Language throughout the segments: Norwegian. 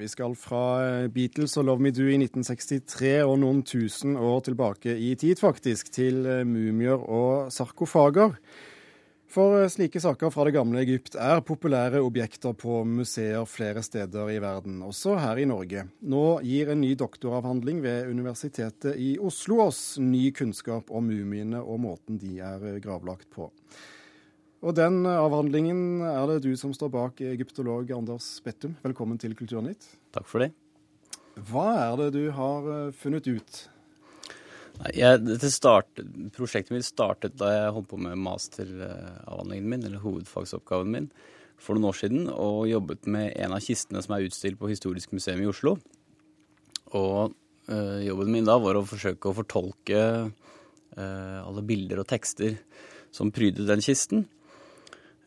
Vi skal fra Beatles og Love Me Do i 1963 og noen tusen år tilbake i tid, faktisk, til mumier og sarkofager. For slike saker fra det gamle Egypt er populære objekter på museer flere steder i verden, også her i Norge. Nå gir en ny doktoravhandling ved Universitetet i Oslo oss ny kunnskap om mumiene og måten de er gravlagt på. Og den avhandlingen er det du som står bak, egyptolog Anders Bettum. Velkommen til Kulturnytt. Takk for det. Hva er det du har eh, funnet ut? Jeg, start, prosjektet mitt startet da jeg holdt på med masteravhandlingen min, eller hovedfagsoppgaven min, for noen år siden, og jobbet med en av kistene som er utstilt på Historisk museum i Oslo. Og øh, jobben min da var å forsøke å fortolke øh, alle bilder og tekster som prydet den kisten.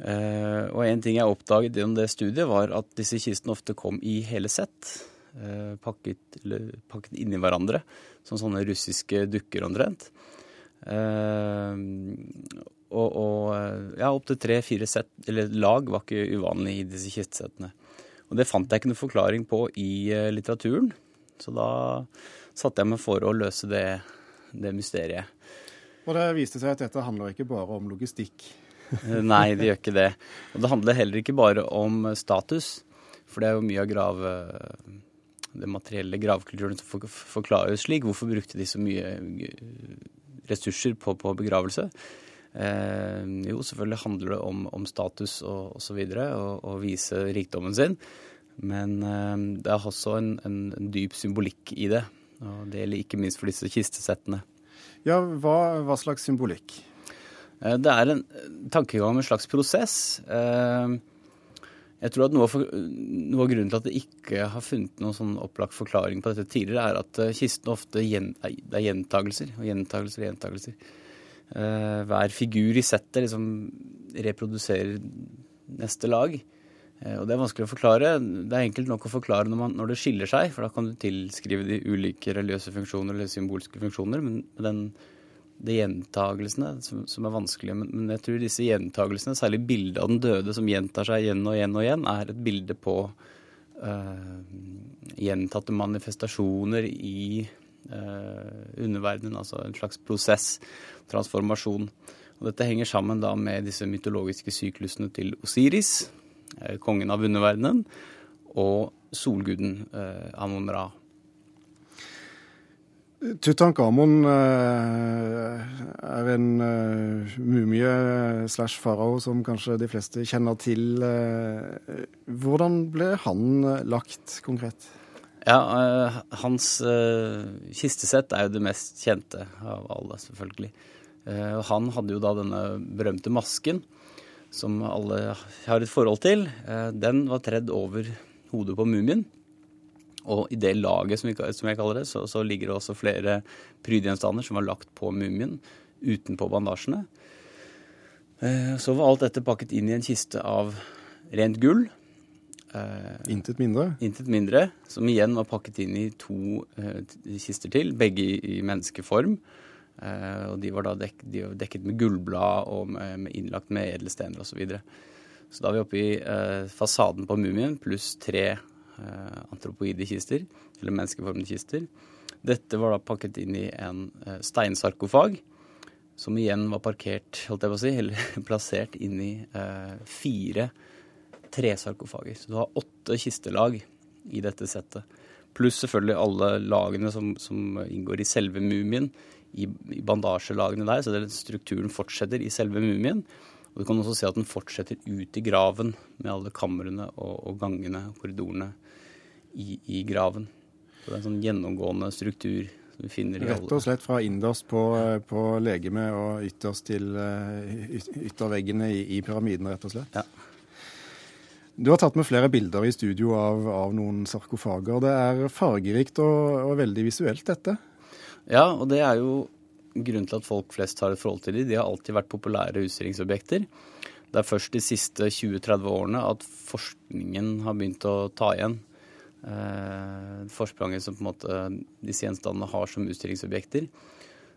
Uh, og en ting jeg oppdaget gjennom det studiet, var at disse kistene ofte kom i hele sett. Uh, pakket, pakket inni hverandre, som sånne russiske dukker omtrent. Uh, og, og ja, opptil tre-fire sett, eller lag, var ikke uvanlig i disse kistesettene. Og det fant jeg ikke noen forklaring på i litteraturen, så da satte jeg meg for å løse det, det mysteriet. Og det viste seg at dette handler ikke bare om logistikk? Eh, nei, det gjør ikke det. Og det handler heller ikke bare om status, for det er jo mye av grav... Eh, det materielle gravkulturen som forklares slik. Hvorfor brukte de så mye eh, ressurser på, på begravelse? Eh, jo, selvfølgelig handler det om, om status og osv. Og, og vise rikdommen sin. Men eh, det er også en, en, dyp symbolikk i det. Og det gjelder ikke minst for disse kistesettene. Ja, hva, hva slags symbolikk? Eh, det er en tankegang om en slags prosess. Eh, jeg tror at noe av, noe av, grunnen til at det ikke har funnet noen sånn opplagt forklaring på dette tidligere, er at kisten kistene ofte gjen, det er gjentagelser og gjentagelser og gjentagelser. Hver figur i settet liksom reproduserer neste lag. Og det er vanskelig å forklare. Det er enkelt nok å forklare når, man, når det skiller seg, for da kan du tilskrive de ulike religiøse funksjoner eller symbolske funksjoner. Men den det gjentagelsene som, som, er vanskelige. Men, men, jeg tror disse gjentagelsene, særlig bildet av den døde som gjentar seg igjen og igjen og igjen, er et bilde på uh, gjentatte manifestasjoner i uh, underverdenen. Altså en slags prosess, transformasjon. Og dette henger sammen da med disse mytologiske syklusene til Osiris, uh, kongen av underverdenen, og solguden Amon-Ra. Tutankhamon eh, er en uh, mumie slash farao som kanskje de fleste kjenner til. Uh, hvordan ble han lagt konkret? Ja, Hans kistesett er jo det mest kjente av alle, selvfølgelig. han hadde jo da denne berømte masken som alle har et forhold til. den var tredd over hodet på mumien. Og i det laget, som, vi, som jeg kaller det, så, så, ligger det også flere prydgjenstander som var lagt på mumien utenpå bandasjene. Eh, så var alt dette pakket inn i en kiste av rent gull. Eh, intet mindre? Intet mindre, som igjen var pakket inn i to eh, kister til, begge i, menneskeform. Og de var da dek, de var dekket med gullblad og med, med innlagt med edelstener osv. Så, videre. så da er vi oppe i fasaden på mumien pluss tre antropoide kister, eller menneskeformede kister. Dette var da pakket inn i en eh, steinsarkofag, som igjen var parkert, holdt jeg på å si, eller plassert inn i eh, fire tresarkofager. Så du har åtte kistelag i dette settet. Pluss selvfølgelig alle lagene som, som inngår i selve mumien, i, i bandasjelagene der. Så strukturen fortsetter i selve mumien. Og du kan også se at den fortsetter ut i graven med alle kamrene og, og gangene og korridorene i, i, graven. Så det er en sånn gjennomgående struktur som vi finner i alle Rett og slett fra innerst på, på legemet og ytterst til eh, ytterveggene i, i pyramiden, rett og slett? Ja. Du har tatt med flere bilder i studio av, av noen sarkofager. Det er fargerikt og, og veldig visuelt, dette? Ja, og det er jo grunnen til at folk flest har et forhold til dem. De har alltid vært populære utstillingsobjekter. Det er først de siste 20-30 årene at forskningen har begynt å ta igjen forspranget som på en måte disse gjenstandene har som utstillingsobjekter.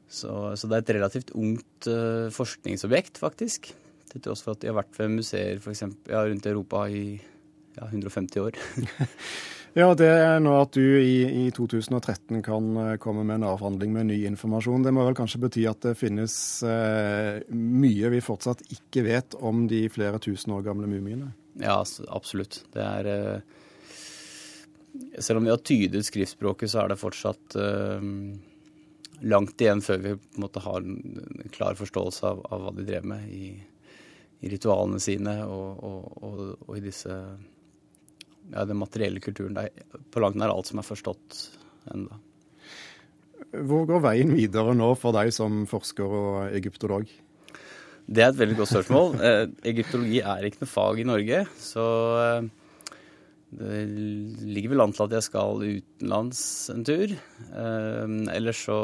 Så, så det er et relativt ungt eh, forskningsobjekt, faktisk. Til tross for at de har vært ved museer for eksempel, ja, rundt Europa i ja, 150 år. Ja, det er nå at du i, i 2013 kan eh, komme med en avhandling med ny informasjon. Det må vel kanskje bety at det finnes eh, mye vi fortsatt ikke vet om de flere tusen år gamle mumiene? Ja, absolutt. Det er eh, Selv om vi har tydet skriftspråket, så er det fortsatt eh, langt igjen før vi på en måte har en klar forståelse av, av hva de drev med i, i ritualene sine og, og, og, og i disse ja, den materielle kulturen. Det er på langt nær alt som er forstått ennå. Hvor går veien videre nå for deg som forsker og egyptolog? Det er et veldig godt spørsmål. Eh, egyptologi er ikke noe fag i Norge, så eh, det ligger vel an til at jeg skal utenlands en tur. Eh, ellers så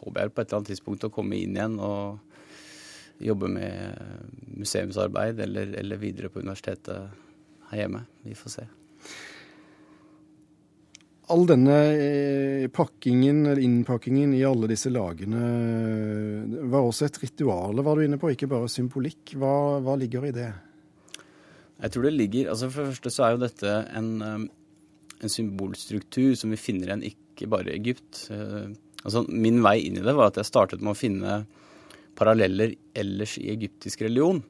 håper jeg på et eller annet tidspunkt å komme inn igjen og jobbe med museumsarbeid eller, eller videre på universitetet her hjemme. Vi får se. All denne eh, pakkingen, eller innpakkingen i alle disse lagene var også et ritual, var du inne på, ikke bare symbolikk. Hva, hva, ligger i det? Jeg tror det ligger altså For det første så er jo dette en, eh, en symbolstruktur som vi finner igjen ikke bare i Egypt. Altså, min vei inn i det var at jeg startet med å finne paralleller ellers i egyptisk religion.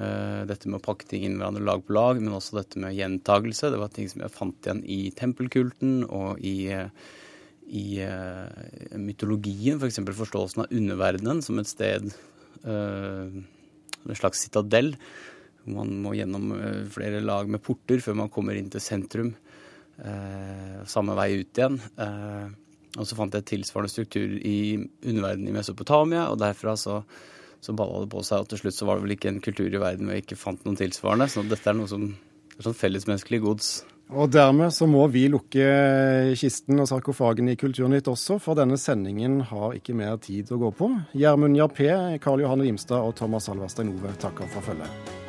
Eh, dette med å pakke ting inn hverandre lag på lag, men også dette med gjentagelse. Det var ting som jeg fant igjen i tempelkulten og i, eh, i mytologien. F.eks. For forståelsen av underverdenen som et sted, en slags citadell. Man må gjennom uh, flere lag med porter før man kommer inn til sentrum. samme vei ut igjen. og så fant jeg tilsvarende struktur i underverdenen i Mesopotamia, og derfra så så balla det på seg, og til slutt så var det vel ikke en kultur i verden hvor jeg ikke fant noen tilsvarende. Så dette er noe som er sånn fellesmenneskelig gods. Og dermed så må vi lukke kisten og sarkofagen i Kulturnytt også, for denne sendingen har ikke mer tid å gå på. Gjermund Jappé, Karl Johanne Imstad og Thomas Alverstein Ove takker for følget.